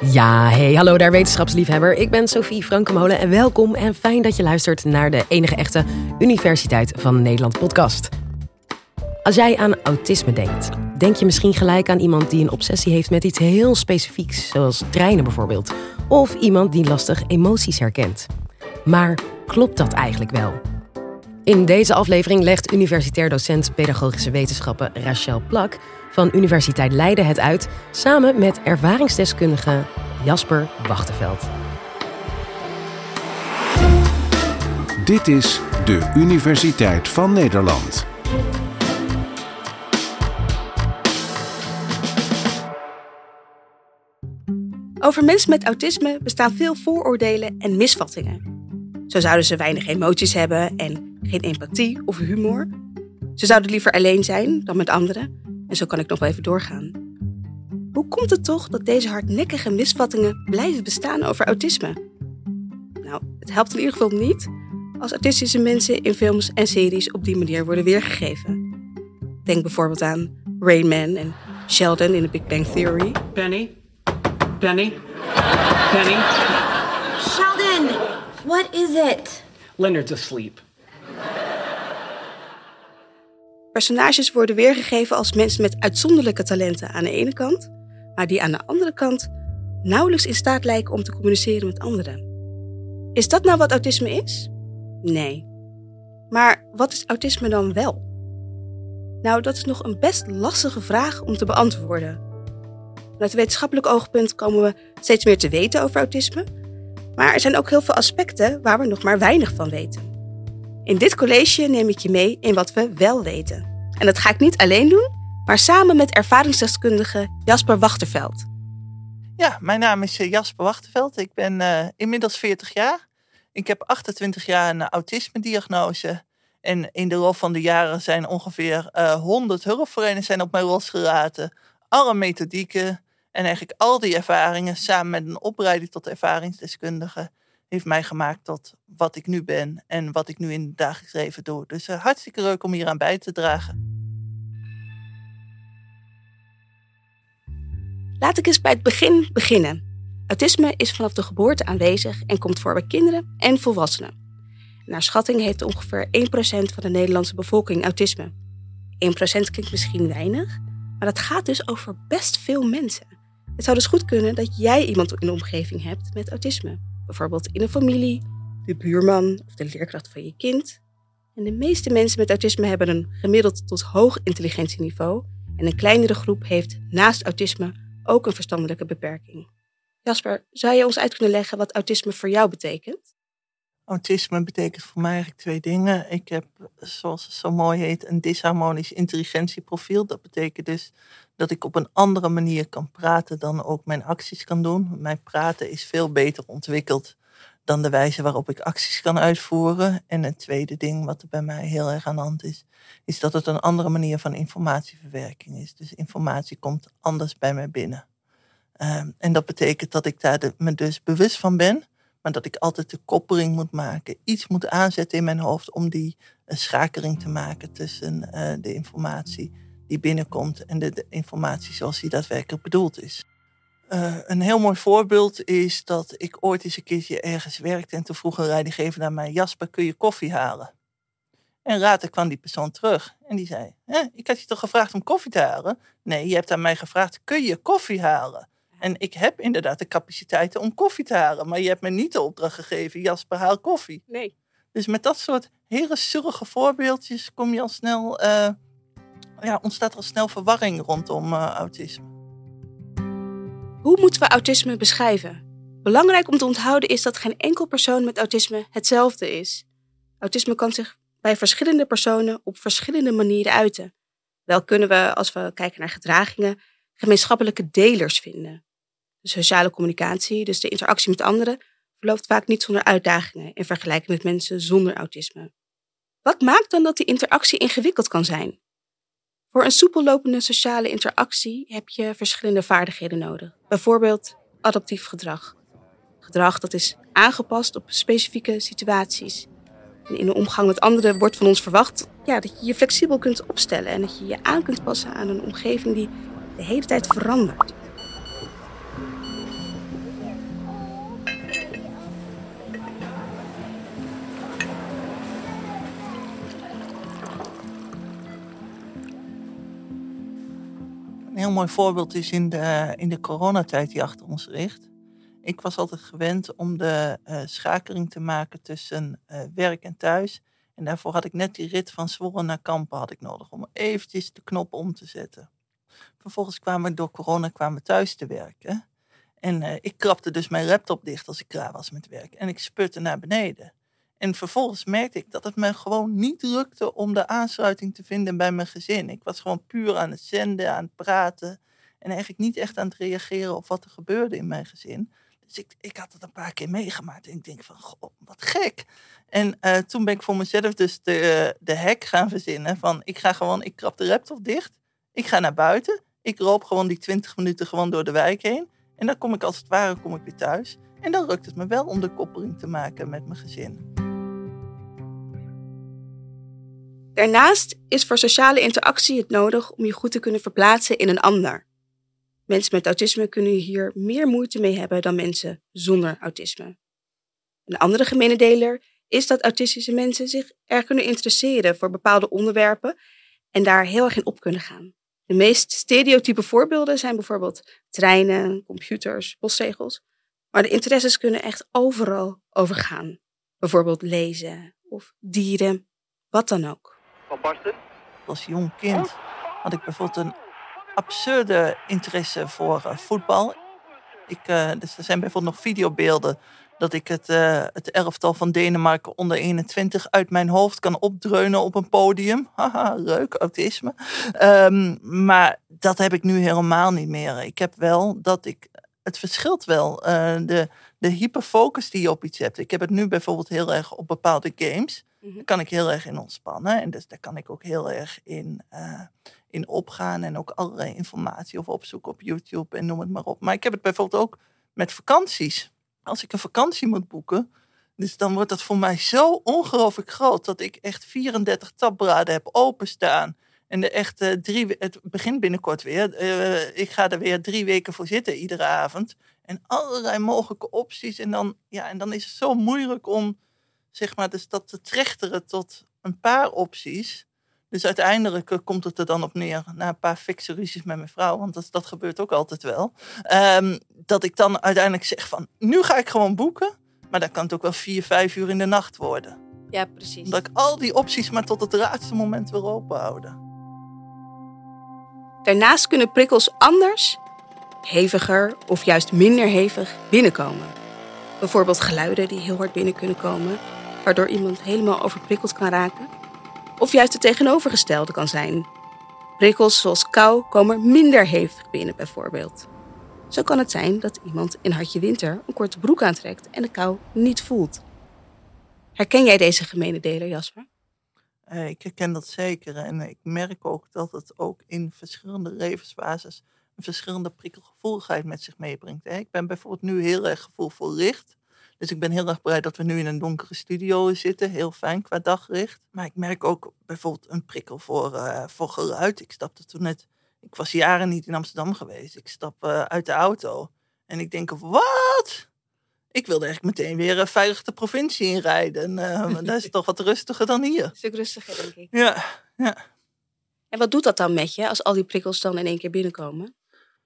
Ja, hey, hallo daar wetenschapsliefhebber. Ik ben Sophie Frankemolen en welkom en fijn dat je luistert naar de enige echte Universiteit van Nederland podcast. Als jij aan autisme denkt, denk je misschien gelijk aan iemand die een obsessie heeft met iets heel specifieks, zoals treinen bijvoorbeeld, of iemand die lastig emoties herkent. Maar klopt dat eigenlijk wel? In deze aflevering legt universitair docent pedagogische wetenschappen Rachel Plak van Universiteit Leiden het uit samen met ervaringsdeskundige Jasper Wachtenveld. Dit is de Universiteit van Nederland. Over mensen met autisme bestaan veel vooroordelen en misvattingen. Zo zouden ze weinig emoties hebben en geen empathie of humor. Ze zouden liever alleen zijn dan met anderen. En zo kan ik nog wel even doorgaan. Hoe komt het toch dat deze hardnekkige misvattingen blijven bestaan over autisme? Nou, het helpt in ieder geval niet als autistische mensen in films en series op die manier worden weergegeven. Denk bijvoorbeeld aan Rain Man en Sheldon in The Big Bang Theory. Penny? Penny? Penny? Sheldon, what is it? Leonard's asleep. Personages worden weergegeven als mensen met uitzonderlijke talenten aan de ene kant, maar die aan de andere kant nauwelijks in staat lijken om te communiceren met anderen. Is dat nou wat autisme is? Nee. Maar wat is autisme dan wel? Nou, dat is nog een best lastige vraag om te beantwoorden. Vanuit wetenschappelijk oogpunt komen we steeds meer te weten over autisme, maar er zijn ook heel veel aspecten waar we nog maar weinig van weten. In dit college neem ik je mee in wat we wel weten. En dat ga ik niet alleen doen, maar samen met ervaringsdeskundige Jasper Wachterveld. Ja, mijn naam is eh, Jasper Wachterveld. Ik ben uh, inmiddels 40 jaar. Ik heb 28 jaar een autisme-diagnose. En in de loop van de jaren zijn ongeveer uh, 100 hulpverleners zijn op mij losgelaten. Alle methodieken en eigenlijk al die ervaringen samen met een opleiding tot ervaringsdeskundige heeft mij gemaakt tot wat ik nu ben en wat ik nu in het dagelijks leven doe. Dus uh, hartstikke leuk om hier aan bij te dragen. Laat ik eens bij het begin beginnen. Autisme is vanaf de geboorte aanwezig en komt voor bij kinderen en volwassenen. Naar schatting heeft ongeveer 1% van de Nederlandse bevolking autisme. 1% klinkt misschien weinig, maar dat gaat dus over best veel mensen. Het zou dus goed kunnen dat jij iemand in de omgeving hebt met autisme bijvoorbeeld in een familie, de buurman of de leerkracht van je kind. En de meeste mensen met autisme hebben een gemiddeld tot hoog intelligentieniveau en een kleinere groep heeft naast autisme ook een verstandelijke beperking. Jasper, zou je ons uit kunnen leggen wat autisme voor jou betekent? Autisme betekent voor mij eigenlijk twee dingen. Ik heb, zoals het zo mooi heet, een disharmonisch intelligentieprofiel. Dat betekent dus dat ik op een andere manier kan praten dan ook mijn acties kan doen. Mijn praten is veel beter ontwikkeld dan de wijze waarop ik acties kan uitvoeren. En het tweede ding wat er bij mij heel erg aan de hand is, is dat het een andere manier van informatieverwerking is. Dus informatie komt anders bij mij binnen. Um, en dat betekent dat ik daar de, me dus bewust van ben, maar dat ik altijd de koppeling moet maken, iets moet aanzetten in mijn hoofd om die uh, schakeling te maken tussen uh, de informatie die binnenkomt en de, de informatie zoals die daadwerkelijk bedoeld is. Uh, een heel mooi voorbeeld is dat ik ooit eens een keertje ergens werkte en toen vroeg een leidinggever naar mij, Jasper, kun je koffie halen? En later kwam die persoon terug en die zei, ik had je toch gevraagd om koffie te halen? Nee, je hebt aan mij gevraagd, kun je koffie halen? En ik heb inderdaad de capaciteiten om koffie te halen, maar je hebt me niet de opdracht gegeven, Jasper, haal koffie. Nee. Dus met dat soort hele surige voorbeeldjes kom je al snel uh, ja, ontstaat er al snel verwarring rondom uh, autisme. Hoe moeten we autisme beschrijven? Belangrijk om te onthouden is dat geen enkel persoon met autisme hetzelfde is. Autisme kan zich bij verschillende personen op verschillende manieren uiten. Wel kunnen we, als we kijken naar gedragingen, gemeenschappelijke delers vinden. De sociale communicatie, dus de interactie met anderen, verloopt vaak niet zonder uitdagingen in vergelijking met mensen zonder autisme. Wat maakt dan dat die interactie ingewikkeld kan zijn? Voor een soepel lopende sociale interactie heb je verschillende vaardigheden nodig. Bijvoorbeeld adaptief gedrag. Gedrag dat is aangepast op specifieke situaties. In de omgang met anderen wordt van ons verwacht ja, dat je je flexibel kunt opstellen en dat je je aan kunt passen aan een omgeving die de hele tijd verandert. Heel mooi voorbeeld is in de, in de coronatijd die achter ons ligt. Ik was altijd gewend om de uh, schakeling te maken tussen uh, werk en thuis. En daarvoor had ik net die rit van Zwolle naar Kampen had ik nodig om eventjes de knop om te zetten. Vervolgens kwamen we door corona kwamen thuis te werken. En uh, ik krapte dus mijn laptop dicht als ik klaar was met werk. En ik sputte naar beneden. En vervolgens merkte ik dat het me gewoon niet lukte om de aansluiting te vinden bij mijn gezin. Ik was gewoon puur aan het zenden, aan het praten. En eigenlijk niet echt aan het reageren op wat er gebeurde in mijn gezin. Dus ik, ik had het een paar keer meegemaakt. En ik denk van, goh, wat gek. En uh, toen ben ik voor mezelf dus de, de hack gaan verzinnen. Van, ik ga gewoon, ik krap de laptop dicht. Ik ga naar buiten. Ik loop gewoon die 20 minuten gewoon door de wijk heen. En dan kom ik als het ware kom ik weer thuis. En dan lukt het me wel om de koppeling te maken met mijn gezin. Daarnaast is voor sociale interactie het nodig om je goed te kunnen verplaatsen in een ander. Mensen met autisme kunnen hier meer moeite mee hebben dan mensen zonder autisme. Een andere gemene deler is dat autistische mensen zich erg kunnen interesseren voor bepaalde onderwerpen en daar heel erg in op kunnen gaan. De meest stereotype voorbeelden zijn bijvoorbeeld treinen, computers, postzegels. Maar de interesses kunnen echt overal overgaan. Bijvoorbeeld lezen of dieren, wat dan ook. Als jong kind had ik bijvoorbeeld een absurde interesse voor uh, voetbal. Ik, uh, dus er zijn bijvoorbeeld nog videobeelden dat ik het, uh, het elftal van Denemarken onder 21 uit mijn hoofd kan opdreunen op een podium. Haha, leuk, autisme. Um, maar dat heb ik nu helemaal niet meer. Ik heb wel dat ik. Het verschilt wel. de, de hyperfocus die je op iets hebt. Ik heb het nu bijvoorbeeld heel erg op bepaalde games. Daar mhm. kan ik heel erg in ontspannen. En dus daar kan ik ook heel erg in, uh, in opgaan. En ook allerlei informatie of opzoeken op YouTube en noem het maar op. Maar ik heb het bijvoorbeeld ook met vakanties. Als ik een vakantie moet boeken, dus dan wordt dat voor mij zo ongelooflijk groot dat ik echt 34 tapbraden heb openstaan. En de echt uh, drie, het begint binnenkort weer. Uh, ik ga er weer drie weken voor zitten iedere avond. En allerlei mogelijke opties. En dan, ja, en dan is het zo moeilijk om zeg maar, dus dat te trechteren tot een paar opties. Dus uiteindelijk eh, komt het er dan op neer, na een paar fikse ruzies met mijn vrouw, want dat, dat gebeurt ook altijd wel. Um, dat ik dan uiteindelijk zeg van, nu ga ik gewoon boeken. Maar dan kan het ook wel vier, vijf uur in de nacht worden. Ja, precies. Dat ik al die opties maar tot het laatste moment wil openhouden. Daarnaast kunnen prikkels anders, heviger of juist minder hevig binnenkomen. Bijvoorbeeld geluiden die heel hard binnen kunnen komen waardoor iemand helemaal overprikkeld kan raken. Of juist het tegenovergestelde kan zijn. Prikkels zoals kou komen minder hevig binnen bijvoorbeeld. Zo kan het zijn dat iemand in hartje winter een korte broek aantrekt en de kou niet voelt. Herken jij deze gemene deler, Jasper? Uh, ik herken dat zeker en ik merk ook dat het ook in verschillende levensfases een verschillende prikkelgevoeligheid met zich meebrengt. Ik ben bijvoorbeeld nu heel erg gevoelvol licht. Dus ik ben heel erg blij dat we nu in een donkere studio zitten. Heel fijn qua daglicht. Maar ik merk ook bijvoorbeeld een prikkel voor, uh, voor geluid. Ik stapte toen net, ik was jaren niet in Amsterdam geweest. Ik stap uh, uit de auto en ik denk, wat? Ik wilde eigenlijk meteen weer uh, veilig de provincie inrijden. Dat is toch wat rustiger dan hier. Een stuk rustiger, denk ik. Ja, ja. En wat doet dat dan met je als al die prikkels dan in één keer binnenkomen?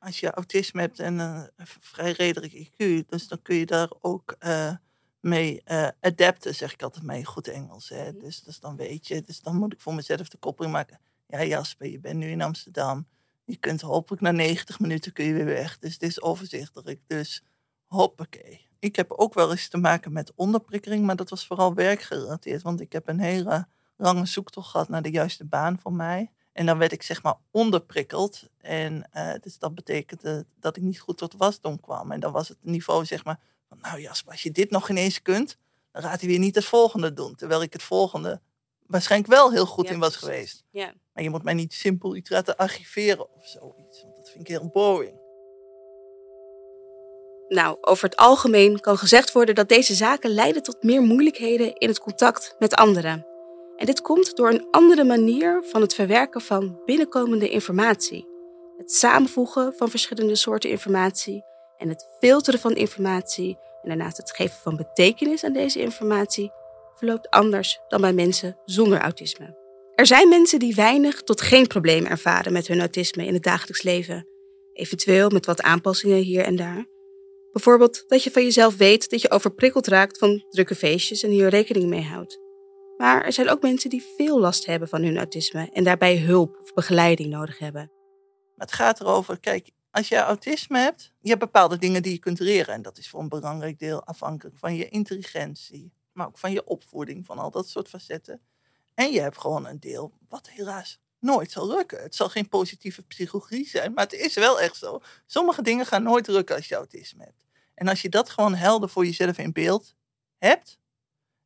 Als je autisme hebt en een vrij redelijk IQ, dus dan kun je daar ook uh, mee uh, adapten, zeg ik altijd mee, goed Engels. Hè? Mhm. Dus, dus dan weet je, dus dan moet ik voor mezelf de koppeling maken. Ja, Jasper, je bent nu in Amsterdam. Je kunt hopelijk na 90 minuten kun je weer weg. Dus dit is overzichtelijk. Dus hoppakee. Ik heb ook wel eens te maken met onderprikkeling, maar dat was vooral werkgerelateerd. Want ik heb een hele lange zoektocht gehad naar de juiste baan voor mij. En dan werd ik zeg maar onderprikkeld. En uh, dus dat betekende dat ik niet goed tot wasdom kwam. En dan was het niveau zeg maar van, nou Jasper, als je dit nog ineens kunt, dan gaat hij weer niet het volgende doen. Terwijl ik het volgende waarschijnlijk wel heel goed in was geweest. Ja. Maar je moet mij niet simpel iets laten archiveren of zoiets. Want dat vind ik heel boring. Nou, over het algemeen kan gezegd worden dat deze zaken leiden tot meer moeilijkheden in het contact met anderen. En dit komt door een andere manier van het verwerken van binnenkomende informatie. Het samenvoegen van verschillende soorten informatie en het filteren van informatie en daarnaast het geven van betekenis aan deze informatie verloopt anders dan bij mensen zonder autisme. Er zijn mensen die weinig tot geen probleem ervaren met hun autisme in het dagelijks leven. Eventueel met wat aanpassingen hier en daar. Bijvoorbeeld dat je van jezelf weet dat je overprikkeld raakt van drukke feestjes en hier rekening mee houdt. Maar er zijn ook mensen die veel last hebben van hun autisme en daarbij hulp of begeleiding nodig hebben. Het gaat erover, kijk, als je autisme hebt, je hebt bepaalde dingen die je kunt leren. En dat is voor een belangrijk deel afhankelijk van je intelligentie, maar ook van je opvoeding, van al dat soort facetten. En je hebt gewoon een deel wat helaas nooit zal lukken. Het zal geen positieve psychologie zijn, maar het is wel echt zo. Sommige dingen gaan nooit lukken als je autisme hebt. En als je dat gewoon helder voor jezelf in beeld hebt,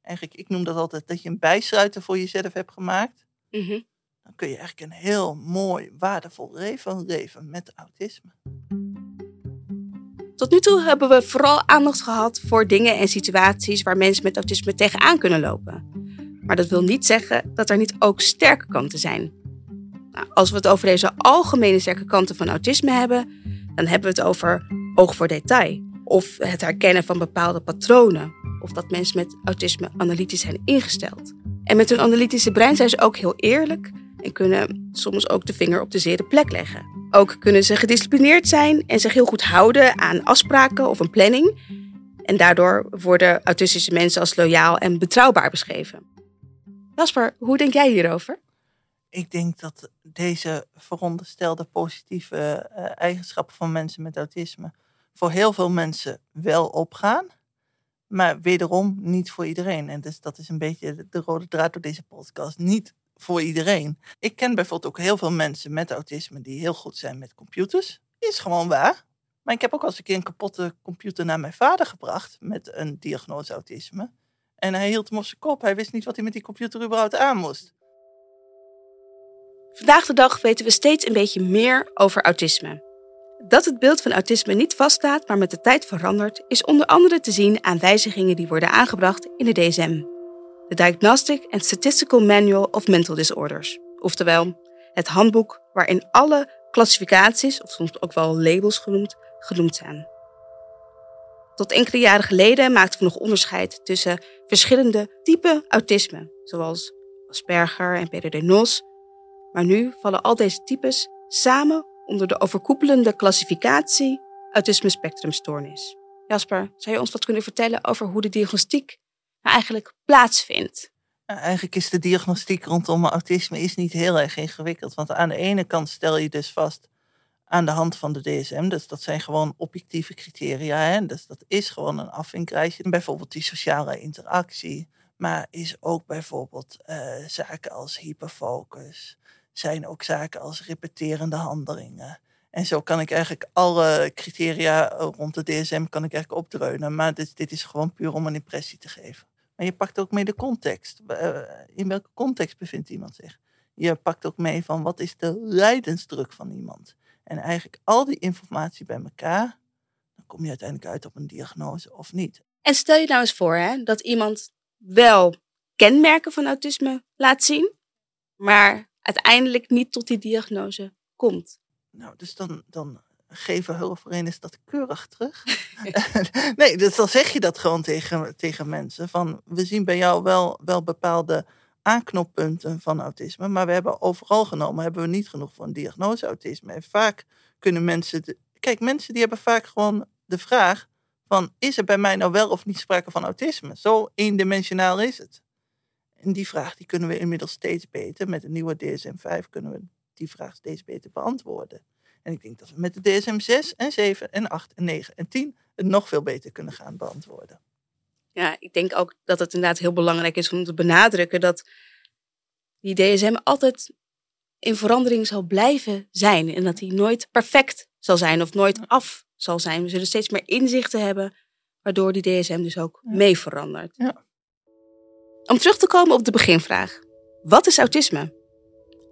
eigenlijk, ik noem dat altijd dat je een bijsluiter voor jezelf hebt gemaakt, Mhm. dan kun je eigenlijk een heel mooi, waardevol leven leven met autisme. Tot nu toe hebben we vooral aandacht gehad voor dingen en situaties waar mensen met autisme tegenaan kunnen lopen. Maar dat wil niet zeggen dat er niet ook sterke kanten zijn. Nou, als we het over deze algemene sterke kanten van autisme hebben, dan hebben we het over oog voor detail. Of het herkennen van bepaalde patronen. Of dat mensen met autisme analytisch zijn ingesteld. En met hun analytische brein zijn ze ook heel eerlijk en kunnen soms ook de vinger op de zere plek leggen. Ook kunnen ze gedisciplineerd zijn en zich heel goed houden aan afspraken of een planning. En daardoor worden autistische mensen als loyaal en betrouwbaar beschreven. Jasper, hoe denk jij hierover? Ik denk dat deze veronderstelde positieve eh, eigenschappen van mensen met autisme voor heel veel mensen wel opgaan. Maar wederom niet voor iedereen. En dus dat is een beetje de, de rode draad door deze podcast. Niet voor iedereen. Ik ken bijvoorbeeld ook heel veel mensen met autisme die heel goed zijn met computers. Is gewoon waar. Maar ik heb ook al eens een keer een kapotte computer naar mijn vader gebracht met een diagnose autisme. En hij hield hem op zijn kop. Hij wist niet wat hij met die computer überhaupt aan moest. Vandaag de dag weten we steeds een beetje meer over autisme. Dat het beeld van autisme niet vaststaat, maar met de tijd verandert, is onder andere te zien aan wijzigingen die worden aangebracht in de DSM. De Diagnostic and Statistical Manual of Mental Disorders. Oftewel, het handboek waarin alle klassificaties, of soms ook wel labels genoemd, genoemd zijn. Tot enkele jaren geleden maakten we nog onderscheid tussen verschillende typen autisme, zoals Asperger en PDD-NOS. Maar nu vallen al deze types samen onder de overkoepelende klassificatie autisme spectrumstoornis. Jasper, zou je ons wat kunnen vertellen over hoe de diagnostiek nou eigenlijk plaatsvindt? Nou, eigenlijk is de diagnostiek rondom autisme is niet heel erg ingewikkeld. Want aan de ene kant stel je dus vast aan de hand van de DSM. Dus dat zijn gewoon objectieve criteria. Hè? Dus dat is gewoon een afvinklijstje. Bijvoorbeeld die sociale interactie. Maar is ook bijvoorbeeld eh, zaken als hyperfocus. Zijn ook zaken als repeterende handelingen. En zo kan ik eigenlijk alle criteria rond de DSM kan ik eigenlijk opdreunen. Maar dit, dit is gewoon puur om een impressie te geven. Maar je pakt ook mee de context. Uh, in welke context bevindt iemand zich? Je pakt ook mee van wat is de lijdensdruk van iemand. En eigenlijk al die informatie bij elkaar, dan kom je uiteindelijk uit op een diagnose of niet. En stel je nou eens voor hè, dat iemand wel kenmerken van autisme laat zien, maar uiteindelijk niet tot die diagnose komt. Nou, dus dan, dan geven hulpverleners dat keurig terug. nee, dus dan zeg je dat gewoon tegen, tegen mensen. Van, we zien bij jou wel, wel bepaalde aanknoppunten van autisme. Maar we hebben overal genomen, hebben we niet genoeg van diagnose autisme. En vaak kunnen mensen... Kijk, mensen die hebben vaak gewoon de vraag van... Is er bij mij nou wel of niet sprake van autisme? Zo eendimensionaal is het. En die vraag die kunnen we inmiddels steeds beter. Met de nieuwe DSM-5 kunnen we die vraag steeds beter beantwoorden. En ik denk dat we met de DSM 6 en 7 en 8 en 9 en 10 het nog veel beter kunnen gaan beantwoorden. Ja, ik denk ook dat het inderdaad heel belangrijk is om te benadrukken dat die DSM altijd in verandering zal blijven zijn. En dat die nooit perfect zal zijn of nooit af zal zijn. We zullen steeds meer inzichten hebben, waardoor die DSM dus ook ja. mee verandert. Ja. Om terug te komen op de beginvraag. Wat is autisme?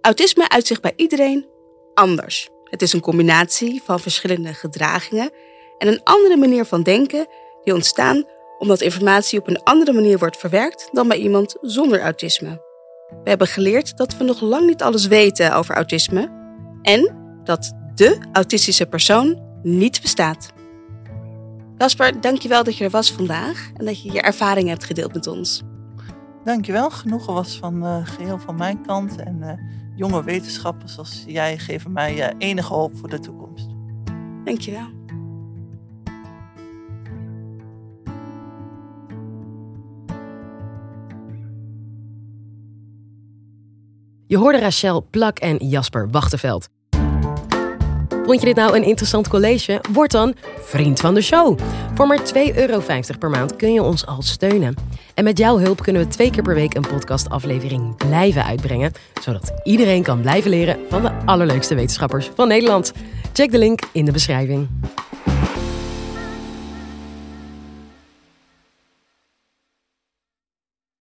Autisme uit zich bij iedereen anders. Het is een combinatie van verschillende gedragingen en een andere manier van denken die ontstaan omdat informatie op een andere manier wordt verwerkt dan bij iemand zonder autisme. We hebben geleerd dat we nog lang niet alles weten over autisme en dat de autistische persoon niet bestaat. Jasper, dankjewel dat je er was vandaag en dat je je ervaring hebt gedeeld met ons. Dankjewel. Genoegen was van uh, geheel van mijn kant. En uh, jonge wetenschappers als jij geven mij uh, enige hoop voor de toekomst. Dankjewel. Je hoorde Rachel Plak en Jasper Wachtenveld. Vond je dit nou een interessant college? Word dan vriend van de show. Voor maar 2,50 euro per maand kun je ons al steunen. En met jouw hulp kunnen we twee keer per week een podcastaflevering blijven uitbrengen. Zodat iedereen kan blijven leren van de allerleukste wetenschappers van Nederland. Check de link in de beschrijving.